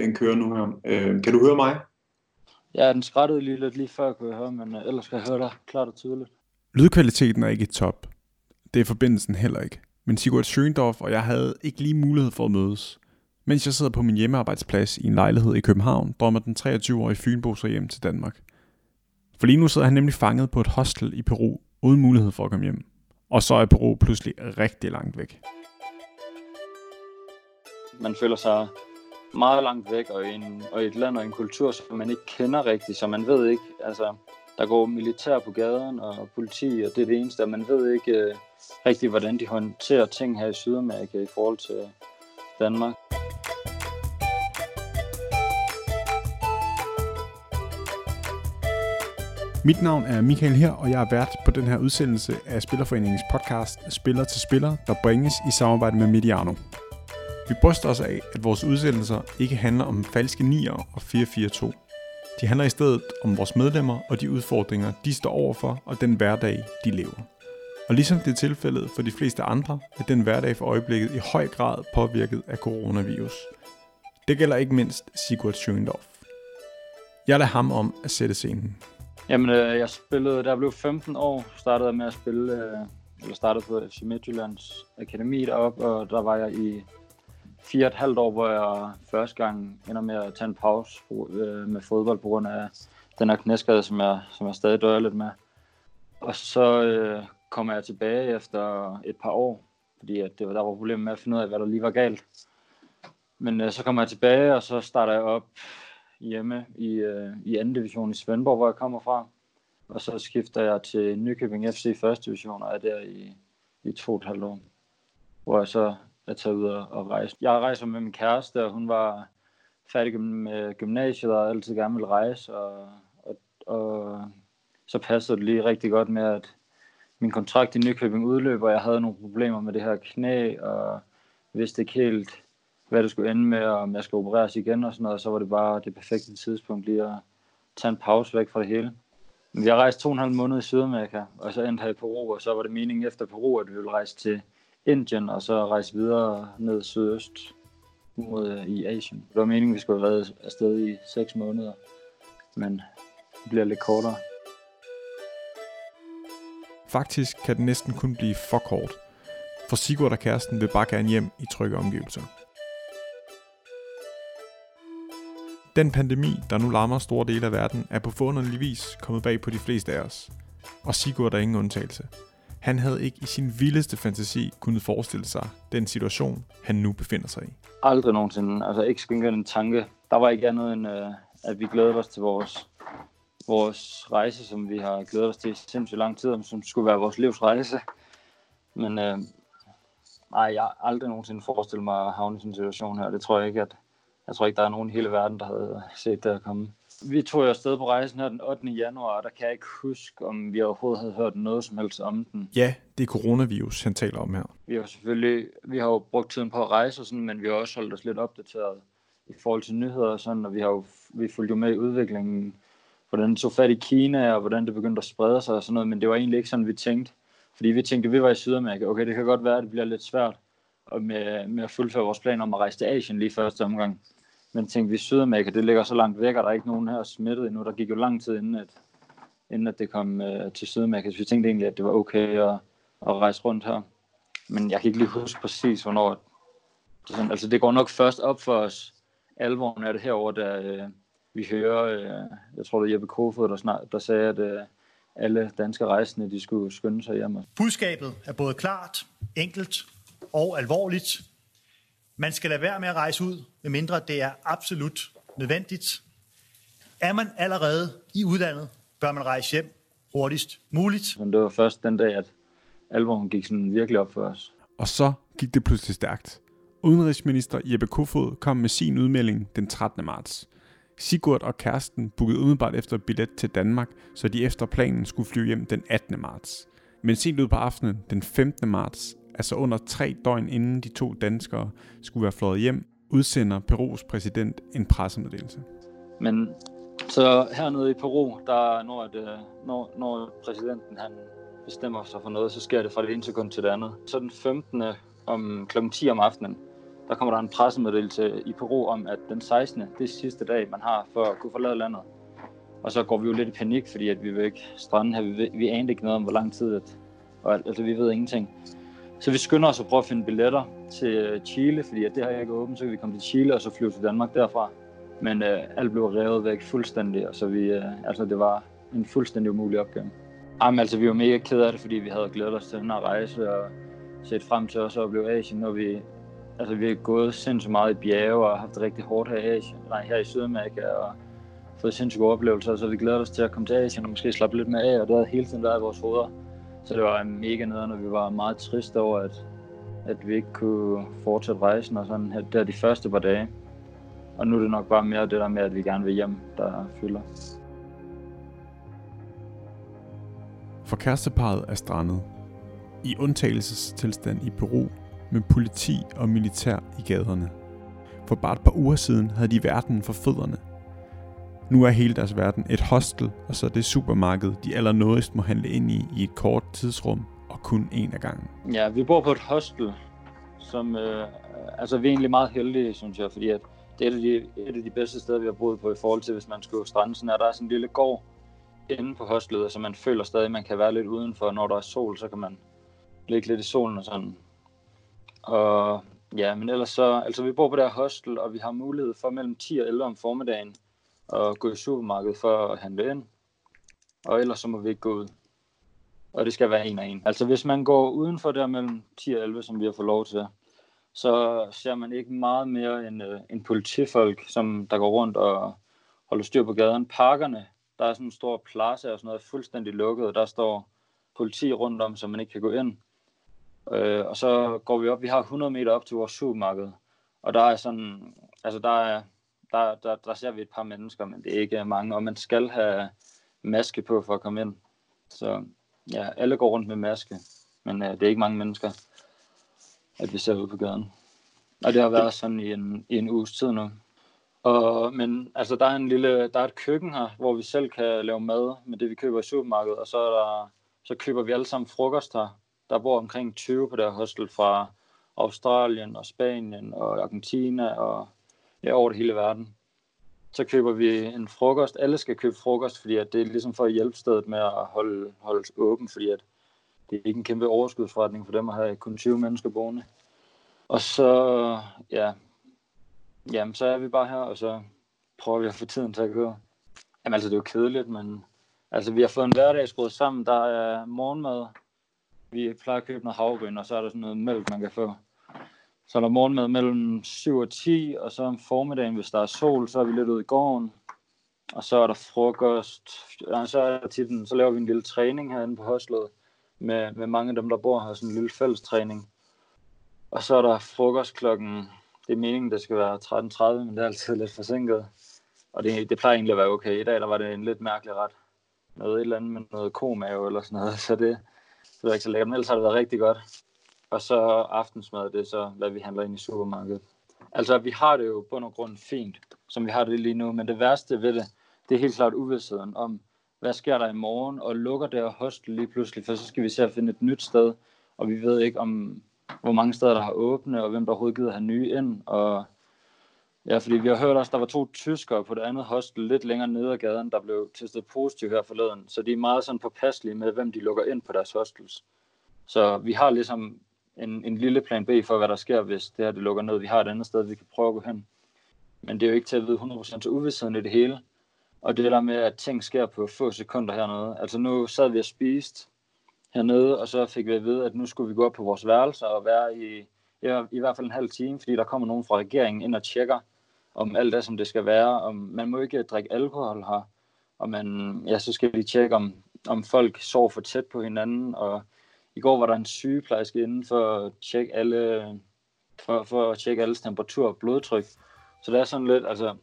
den kører nu her. Øh, kan du høre mig? Ja, den skrættede lige lidt lige før, kunne jeg høre, men uh, ellers skal jeg høre dig klart og tydeligt. Lydkvaliteten er ikke i top. Det er forbindelsen heller ikke. Men Sigurd Schøndorf og jeg havde ikke lige mulighed for at mødes. Mens jeg sidder på min hjemmearbejdsplads i en lejlighed i København, drømmer den 23-årige Fynbo sig hjem til Danmark. For lige nu sidder han nemlig fanget på et hostel i Peru, uden mulighed for at komme hjem. Og så er Peru pludselig rigtig langt væk. Man føler sig meget langt væk, og i, en, og i et land og en kultur, som man ikke kender rigtigt, så man ved ikke, altså, der går militær på gaden og politi, og det er det eneste, og man ved ikke øh, rigtigt, hvordan de håndterer ting her i Sydamerika i forhold til Danmark. Mit navn er Michael her, og jeg er vært på den her udsendelse af Spillerforeningens podcast Spiller til Spiller, der bringes i samarbejde med Mediano. Vi bryster os af, at vores udsendelser ikke handler om falske nier og 442. De handler i stedet om vores medlemmer og de udfordringer, de står overfor og den hverdag, de lever. Og ligesom det er tilfældet for de fleste andre, er den hverdag for øjeblikket i høj grad påvirket af coronavirus. Det gælder ikke mindst Sigurd Schøndorf. Jeg lader ham om at sætte scenen. Jamen, øh, jeg spillede, da jeg blev 15 år, startede jeg med at spille, øh, eller startede på FC Midtjyllands Akademi deroppe, og der var jeg i fire og et halvt år, hvor jeg første gang ender med at tage en pause øh, med fodbold på grund af den her knæskade, som jeg, som jeg stadig dør lidt med. Og så øh, kommer jeg tilbage efter et par år, fordi at det var, der var problemer med at finde ud af, hvad der lige var galt. Men øh, så kommer jeg tilbage, og så starter jeg op hjemme i, øh, i anden division i Svendborg, hvor jeg kommer fra. Og så skifter jeg til Nykøbing FC i første division, og er der i, i to og et halvt år. Hvor jeg så at tage ud og, og rejse. Jeg rejser med min kæreste, og hun var færdig med øh, gymnasiet og altid gerne ville rejse. Og, og, og så passede det lige rigtig godt med, at min kontrakt i Nykøbing udløber, og jeg havde nogle problemer med det her knæ, og vidste ikke helt, hvad det skulle ende med, og om jeg skulle opereres igen og sådan noget, så var det bare det perfekte tidspunkt lige at tage en pause væk fra det hele. Men vi har rejst to og en halv måned i Sydamerika, og så endte her i Peru, og så var det meningen efter Peru, at vi ville rejse til Indien, og så rejse videre ned sydøst mod øh, i Asien. Det var meningen, at vi skulle have været afsted i 6 måneder, men det bliver lidt kortere. Faktisk kan den næsten kun blive for kort, for Sigurd og kæresten vil bare gerne hjem i trygge omgivelser. Den pandemi, der nu lammer store dele af verden, er på forunderlig vis kommet bag på de fleste af os. Og Sigurd er ingen undtagelse. Han havde ikke i sin vildeste fantasi kunnet forestille sig den situation, han nu befinder sig i. Aldrig nogensinde. Altså ikke skænke en tanke. Der var ikke andet end, øh, at vi glædede os til vores, vores rejse, som vi har glædet os til i sindssygt lang tid, som skulle være vores livs rejse. Men øh, nej, jeg har aldrig nogensinde forestillet mig at havne i sådan en situation her. Det tror jeg ikke, at jeg tror ikke, der er nogen i hele verden, der havde set det at komme. Vi tog jo afsted på rejsen her den 8. januar, og der kan jeg ikke huske, om vi overhovedet havde hørt noget som helst om den. Ja, det er coronavirus, han taler om her. Vi har selvfølgelig, vi har jo brugt tiden på at rejse og sådan, men vi har også holdt os lidt opdateret i forhold til nyheder og sådan, og vi har jo, vi fulgte jo med i udviklingen, hvordan det tog fat i Kina, og hvordan det begyndte at sprede sig og sådan noget, men det var egentlig ikke sådan, vi tænkte. Fordi vi tænkte, at vi var i Sydamerika, okay, det kan godt være, at det bliver lidt svært med, med at fuldføre vores plan om at rejse til Asien lige første omgang. Men tænkte vi, Sydamerika, det ligger så langt væk, og der er ikke nogen her smittet endnu. Der gik jo lang tid inden, at, inden at det kom øh, til Sydamerika. Så vi tænkte egentlig, at det var okay at, at rejse rundt her. Men jeg kan ikke lige huske præcis, hvornår. Det, sådan, altså det går nok først op for os, alvoren af det herover, da øh, vi hører, øh, jeg tror det er Jeppe Kofod, der, snart, der sagde, at øh, alle danske rejsende, de skulle skynde sig hjem. Budskabet er både klart, enkelt og alvorligt. Man skal lade være med at rejse ud, medmindre det er absolut nødvendigt. Er man allerede i udlandet, bør man rejse hjem hurtigst muligt. Men det var først den dag, at alvoren gik sådan virkelig op for os. Og så gik det pludselig stærkt. Udenrigsminister Jeppe Kofod kom med sin udmelding den 13. marts. Sigurd og kæresten bookede umiddelbart efter billet til Danmark, så de efter planen skulle flyve hjem den 18. marts. Men sent ud på aftenen den 15. marts altså under tre døgn inden de to danskere skulle være fløjet hjem, udsender Perus præsident en pressemeddelelse. Men så hernede i Peru, der når, at, øh, når, når præsidenten han bestemmer sig for noget, så sker det fra det ene sekund til det andet. Så den 15. om kl. 10 om aftenen, der kommer der en pressemeddelelse i Peru om, at den 16. det er sidste dag, man har for at kunne forlade landet. Og så går vi jo lidt i panik, fordi at vi vil ikke strande her. Vi, vi anede ikke noget om, hvor lang tid, at, og, altså vi ved ingenting. Så vi skynder os at prøve at finde billetter til øh, Chile, fordi at det har jeg ikke åbent, så kan vi komme til Chile og så flyve til Danmark derfra. Men øh, alt blev revet væk fuldstændig, og så vi, øh, altså det var en fuldstændig umulig opgave. Jamen, altså, vi var mega kede af det, fordi vi havde glædet os til den her rejse og set frem til også at opleve Asien, når vi, altså, vi har gået sindssygt meget i bjerge og haft det rigtig hårdt her i, Asien, nej, her i Sydamerika og fået sindssygt gode oplevelser, så vi glæder os til at komme til Asien og måske slappe lidt mere af, og det havde hele tiden været i vores hoveder. Så det var mega nederen, og vi var meget triste over, at, at vi ikke kunne fortsætte rejsen og sådan her, der de første par dage. Og nu er det nok bare mere det der med, at vi gerne vil hjem, der fylder. For kæresteparet er strandet. I undtagelsestilstand i Peru med politi og militær i gaderne. For bare et par uger siden havde de verden for fødderne. Nu er hele deres verden et hostel, og så det supermarked, de allernådigst må handle ind i i et kort tidsrum, og kun en af gangen. Ja, vi bor på et hostel, som øh, altså vi er egentlig meget heldige, synes jeg, fordi at det er et af, de, et af de bedste steder, vi har boet på i forhold til, hvis man skulle strande. Sådan er der er sådan en lille gård inde på hostlet, så man føler stadig, at man kan være lidt udenfor. Når der er sol, så kan man ligge lidt i solen og sådan. Og ja, men ellers så, altså vi bor på det her hostel, og vi har mulighed for mellem 10 og 11 om formiddagen og gå i supermarkedet for at handle ind. Og ellers så må vi ikke gå ud. Og det skal være en af en. Altså hvis man går udenfor der mellem 10 og 11, som vi har fået lov til, så ser man ikke meget mere end, øh, end politifolk, som der går rundt og holder styr på gaden. Parkerne, der er sådan en stor plads og sådan noget fuldstændig lukket, og der står politi rundt om, så man ikke kan gå ind. Øh, og så går vi op, vi har 100 meter op til vores supermarked, og der er sådan, altså der er, der, der, der ser vi et par mennesker, men det er ikke mange, og man skal have maske på for at komme ind. Så ja, alle går rundt med maske, men uh, det er ikke mange mennesker at vi ser ud på gaden. Og det har været sådan i en, i en uges tid nu. Og, men altså, der er, en lille, der er et køkken her, hvor vi selv kan lave mad med det, vi køber i supermarkedet. Og så, er der, så køber vi alle sammen frokost her. Der bor omkring 20 på det her hostel fra Australien og Spanien og Argentina og ja, over det hele verden. Så køber vi en frokost. Alle skal købe frokost, fordi at det er ligesom for at hjælpe stedet med at holde, holde åben, fordi at det er ikke en kæmpe overskudsforretning for dem at have kun 20 mennesker boende. Og så, ja, jamen, så er vi bare her, og så prøver vi at få tiden til at køre. Jamen altså, det er jo kedeligt, men altså, vi har fået en hverdag skruet sammen. Der er morgenmad. Vi plejer at købe noget havregryn, og så er der sådan noget mælk, man kan få. Så er der morgenmad mellem 7 og 10, og så om formiddagen, hvis der er sol, så er vi lidt ude i gården. Og så er der frokost. Ja, så, er der tit, så laver vi en lille træning herinde på hostlet med, med mange af dem, der bor her, sådan en lille fællestræning. Og så er der frokost klokken, det er meningen, det skal være 13.30, men det er altid lidt forsinket. Og det, det plejer egentlig at være okay. I dag der var det en lidt mærkelig ret. Noget et eller andet med noget komave eller sådan noget, så det, det var ikke så lækkert, men ellers har det været rigtig godt. Og så aftensmad, det er så, hvad vi handler ind i supermarkedet. Altså, vi har det jo på og grund fint, som vi har det lige nu, men det værste ved det, det er helt klart uvidstheden om, hvad sker der i morgen, og lukker det hostel lige pludselig, for så skal vi se at finde et nyt sted, og vi ved ikke om, hvor mange steder der har åbne, og hvem der overhovedet gider have nye ind, og ja, fordi vi har hørt også, der var to tyskere på det andet hostel lidt længere nede ad gaden, der blev testet positivt her forleden, så de er meget sådan påpasselige med, hvem de lukker ind på deres hostels. Så vi har ligesom en, en lille plan B for, hvad der sker, hvis det her det lukker ned. Vi har et andet sted, vi kan prøve at gå hen. Men det er jo ikke til at vide 100% til uvidstheden i det hele. Og det der med, at ting sker på få sekunder hernede. Altså nu sad vi og spiste hernede, og så fik vi at vide, at nu skulle vi gå op på vores værelser og være i, ja, i hvert fald en halv time, fordi der kommer nogen fra regeringen ind og tjekker, om alt det, som det skal være. Om, man må ikke drikke alkohol her, og man, ja, så skal vi tjekke, om, om folk sover for tæt på hinanden, og i går var der en sygeplejerske inden for at tjekke alle, for, for at tjekke alles temperatur og blodtryk. Så det er sådan lidt, altså,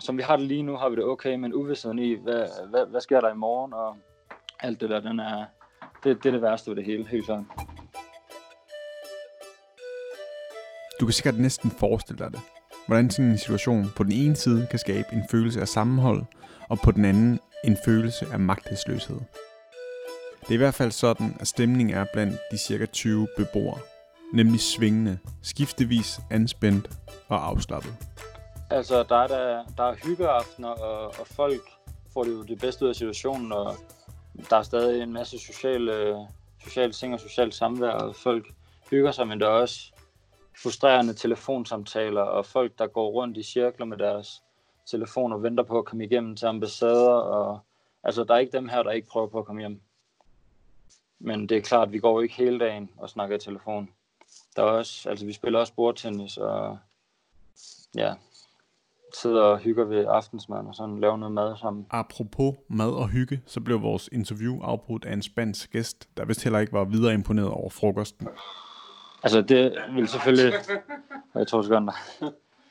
som vi har det lige nu, har vi det okay, men uvidstheden i, hvad, hvad, hvad sker der i morgen, og alt det der, den er, det, det er det værste ved det hele, helt klart. Du kan sikkert næsten forestille dig det. Hvordan sådan en situation på den ene side kan skabe en følelse af sammenhold, og på den anden en følelse af magtesløshed. Det er i hvert fald sådan, at stemningen er blandt de cirka 20 beboere. nemlig svingende, skiftevis anspændt og afslappet. Altså, der er, der, der er hyggeaftener, og, og folk får det jo det bedste ud af situationen, og der er stadig en masse sociale, sociale ting og socialt samvær, og folk hygger sig, men der er også frustrerende telefonsamtaler, og folk, der går rundt i cirkler med deres telefon og venter på at komme igennem til ambassader, og altså, der er ikke dem her, der ikke prøver på at komme hjem. Men det er klart, vi går ikke hele dagen og snakker i telefon. Der er også, altså vi spiller også bordtennis, og ja, sidder og hygger ved aftensmaden og sådan laver noget mad sammen. Apropos mad og hygge, så blev vores interview afbrudt af en spansk gæst, der vist heller ikke var videre imponeret over frokosten. Altså det vil selvfølgelig... Jeg to sekunder.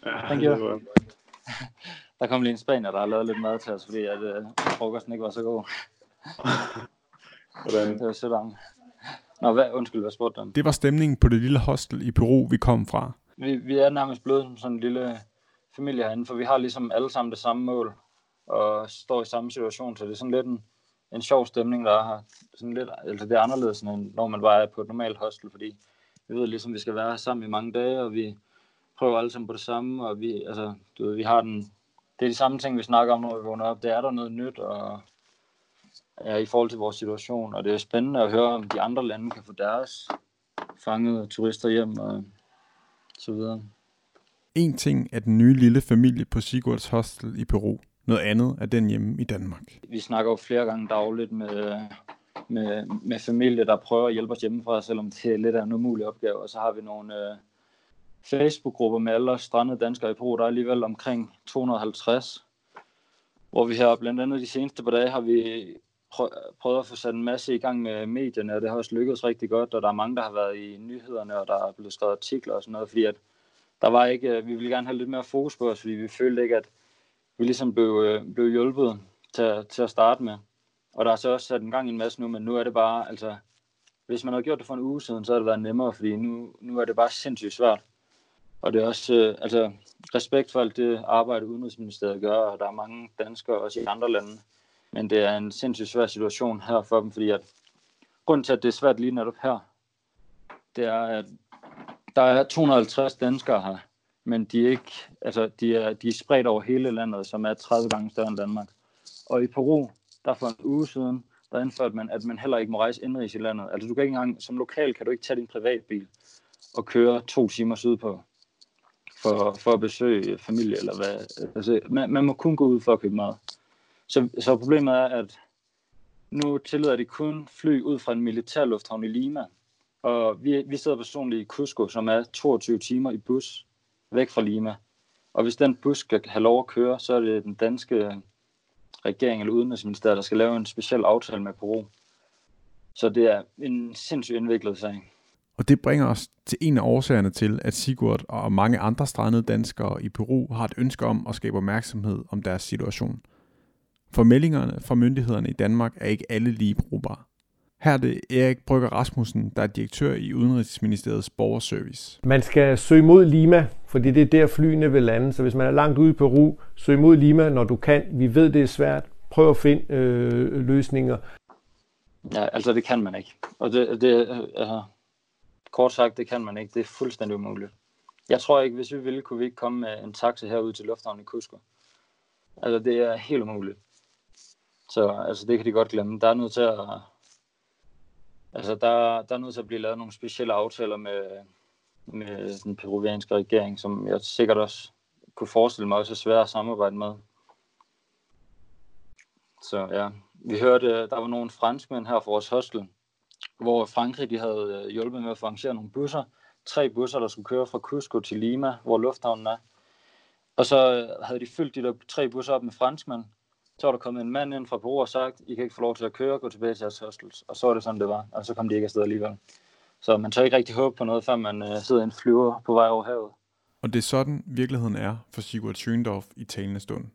Thank you. Der kom lige en spanier, der har lavet lidt mad til os, fordi at, uh, frokosten ikke var så god. Hvordan? Det var om. Nå, hvad, undskyld, hvad spurgte du om? Det var stemningen på det lille hostel i Peru, vi kom fra. Vi, vi er nærmest blevet som sådan en lille familie herinde, for vi har ligesom alle sammen det samme mål, og står i samme situation, så det er sådan lidt en, en sjov stemning, der er her. Sådan lidt, altså det er anderledes, end når man bare er på et normalt hostel, fordi vi ved ligesom, vi skal være her sammen i mange dage, og vi prøver alle sammen på det samme, og vi, altså, du ved, vi har den, det er de samme ting, vi snakker om, når vi vågner op. Det er der noget nyt, og ja, i forhold til vores situation, og det er spændende at høre, om de andre lande kan få deres fangede turister hjem, og så videre. En ting er den nye lille familie på Sigurds Hostel i Peru. Noget andet er den hjemme i Danmark. Vi snakker jo flere gange dagligt med, med, med familie, der prøver at hjælpe os hjemmefra, selvom det er lidt af en umulig opgave. Og så har vi nogle øh, Facebook-grupper med alle strandede danskere i Peru. Der er alligevel omkring 250, hvor vi her blandt andet de seneste par dage har vi prøvet at få sat en masse i gang med medierne, og det har også lykkedes rigtig godt, og der er mange, der har været i nyhederne, og der er blevet skrevet artikler og sådan noget, fordi at der var ikke, øh, vi ville gerne have lidt mere fokus på os, fordi vi følte ikke, at vi ligesom blev, øh, blev hjulpet til, til at starte med. Og der er så også sat en gang i en masse nu, men nu er det bare, altså, hvis man havde gjort det for en uge siden, så havde det været nemmere, fordi nu, nu er det bare sindssygt svært. Og det er også, øh, altså, respekt for alt det arbejde, Udenrigsministeriet gør, og der er mange danskere også i andre lande. Men det er en sindssygt svær situation her for dem, fordi at grunden til, at det er svært lige netop her, det er, at der er 250 danskere her, men de er ikke, altså de er, de er spredt over hele landet, som er 30 gange større end Danmark. Og i Peru, der for en uge siden, der indførte man, at man heller ikke må rejse indrigs i landet. Altså du kan ikke engang, som lokal kan du ikke tage din privatbil og køre to timer sydpå for, for at besøge familie eller hvad. Altså, man, man må kun gå ud for at købe mad. Så, så problemet er, at nu tillader de kun fly ud fra en militærlufthavn i Lima, og vi, vi sidder personligt i Cusco, som er 22 timer i bus væk fra Lima. Og hvis den bus skal have lov at køre, så er det den danske regering eller udenrigsministeriet, der skal lave en speciel aftale med Peru. Så det er en sindssygt indviklet sag. Og det bringer os til en af årsagerne til, at Sigurd og mange andre strandede danskere i Peru har et ønske om at skabe opmærksomhed om deres situation. For meldingerne fra myndighederne i Danmark er ikke alle lige brugbare. Her er det Erik Brygger Rasmussen, der er direktør i Udenrigsministeriets borgerservice. Man skal søge mod Lima, fordi det er der flyene vil lande. Så hvis man er langt ude i Peru, søg mod Lima, når du kan. Vi ved, det er svært. Prøv at finde øh, løsninger. Ja, altså det kan man ikke. Og det, det uh, kort sagt, det kan man ikke. Det er fuldstændig umuligt. Jeg tror ikke, hvis vi ville, kunne vi ikke komme med en taxa herud til lufthavnen i Cusco. Altså det er helt umuligt. Så altså, det kan de godt glemme. Der er nødt til at Altså, der, der er nødt til at blive lavet nogle specielle aftaler med, med den peruvianske regering, som jeg sikkert også kunne forestille mig også er svært at samarbejde med. Så ja, vi hørte, der var nogle franskmænd her for vores hostel, hvor Frankrig de havde øh, hjulpet med at arrangere nogle busser. Tre busser, der skulle køre fra Cusco til Lima, hvor lufthavnen er. Og så øh, havde de fyldt de der tre busser op med franskmænd, så var der kommet en mand ind fra Peru og sagt, I kan ikke få lov til at køre, gå tilbage til jeres hostels. Og så var det sådan, det var. Og så kom de ikke afsted alligevel. Så man tør ikke rigtig håbe på noget, før man uh, sidder i en flyver på vej over havet. Og det er sådan, virkeligheden er for Sigurd Schøndorf i talende stund.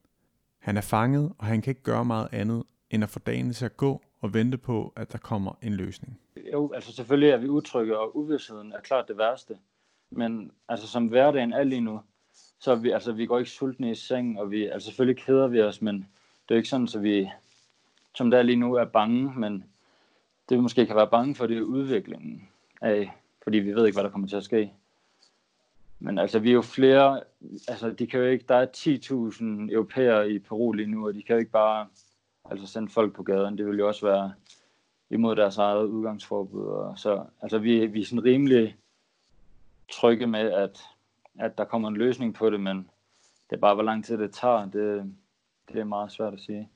Han er fanget, og han kan ikke gøre meget andet, end at få dagen til at gå og vente på, at der kommer en løsning. Jo, altså selvfølgelig er vi utrygge, og uvidsheden er klart det værste. Men altså som hverdagen er lige nu, så er vi, altså, vi går ikke sultne i seng, og vi, altså selvfølgelig keder vi os, men det er jo ikke sådan, at vi, som der lige nu, er bange, men det vi måske kan være bange for, det er udviklingen af fordi vi ved ikke, hvad der kommer til at ske. Men altså, vi er jo flere, altså, de kan jo ikke, der er 10.000 europæere i Peru lige nu, og de kan jo ikke bare altså, sende folk på gaden. Det vil jo også være imod deres eget udgangsforbud. Og så, altså, vi, vi er sådan rimelig trygge med, at, at der kommer en løsning på det, men det er bare, hvor lang tid det tager, det, det er meget svært at sige.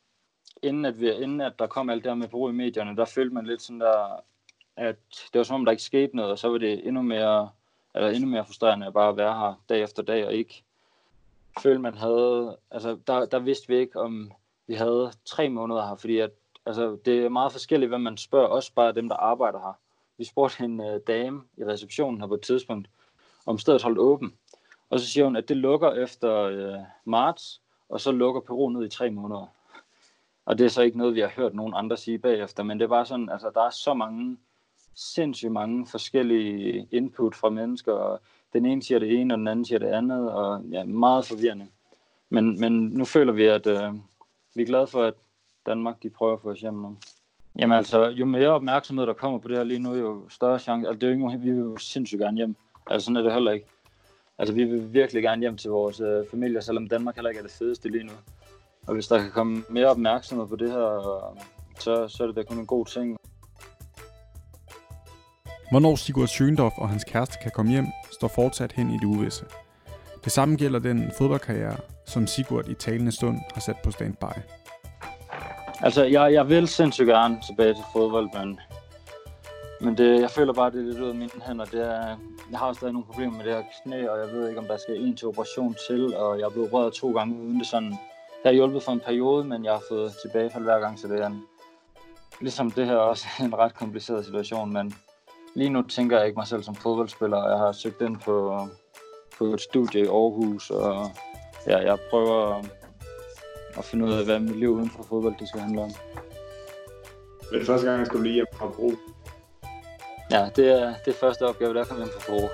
Inden at, vi, inden at der kom alt det her med brug i medierne, der følte man lidt sådan der, at det var som om, der ikke skete noget, og så var det endnu mere, eller endnu mere frustrerende at bare være her dag efter dag, og ikke føle, man havde, altså der, der vidste vi ikke, om vi havde tre måneder her, fordi at, altså, det er meget forskelligt, hvad man spørger, også bare dem, der arbejder her. Vi spurgte en uh, dame i receptionen her på et tidspunkt, om stedet holdt åben, og så siger hun, at det lukker efter uh, marts, og så lukker Peru ned i tre måneder. Og det er så ikke noget, vi har hørt nogen andre sige bagefter, men det er bare sådan, altså der er så mange sindssygt mange forskellige input fra mennesker, og den ene siger det ene, og den anden siger det andet, og ja, meget forvirrende. Men, men nu føler vi, at øh, vi er glade for, at Danmark de prøver at få os hjem nu. Jamen altså, jo mere opmærksomhed der kommer på det her lige nu, jo større chance. Altså, det er jo ikke, vi vil jo sindssygt gerne hjem. Altså, sådan er det heller ikke. Altså, vi vil virkelig gerne hjem til vores øh, familie, selvom Danmark heller ikke er det fedeste lige nu. Og hvis der kan komme mere opmærksomhed på det her, så, så er det da kun en god ting. Hvornår Sigurd Schøndorf og hans kæreste kan komme hjem, står fortsat hen i det uvisse. Det samme gælder den fodboldkarriere, som Sigurd i talende stund har sat på standby. Altså, jeg, jeg vil sindssygt gerne tilbage til fodbold, men, men det, jeg føler bare, det er lidt ud af mine hænder. Det er, jeg har stadig nogle problemer med det her knæ, og jeg ved ikke, om der skal en til operation til, og jeg er blevet rørt to gange uden det sådan. Det har hjulpet for en periode, men jeg har fået tilbagefald hver gang, så det er en, ligesom det her også en ret kompliceret situation, men lige nu tænker jeg ikke mig selv som fodboldspiller. Jeg har søgt ind på, på et studie i Aarhus, og ja, jeg prøver at finde ud af, hvad mit liv uden for fodbold det skal handle om. Det er første gang, jeg skulle lige hjem fra Bro. Ja, det er, det er første opgave, der kan man få brug.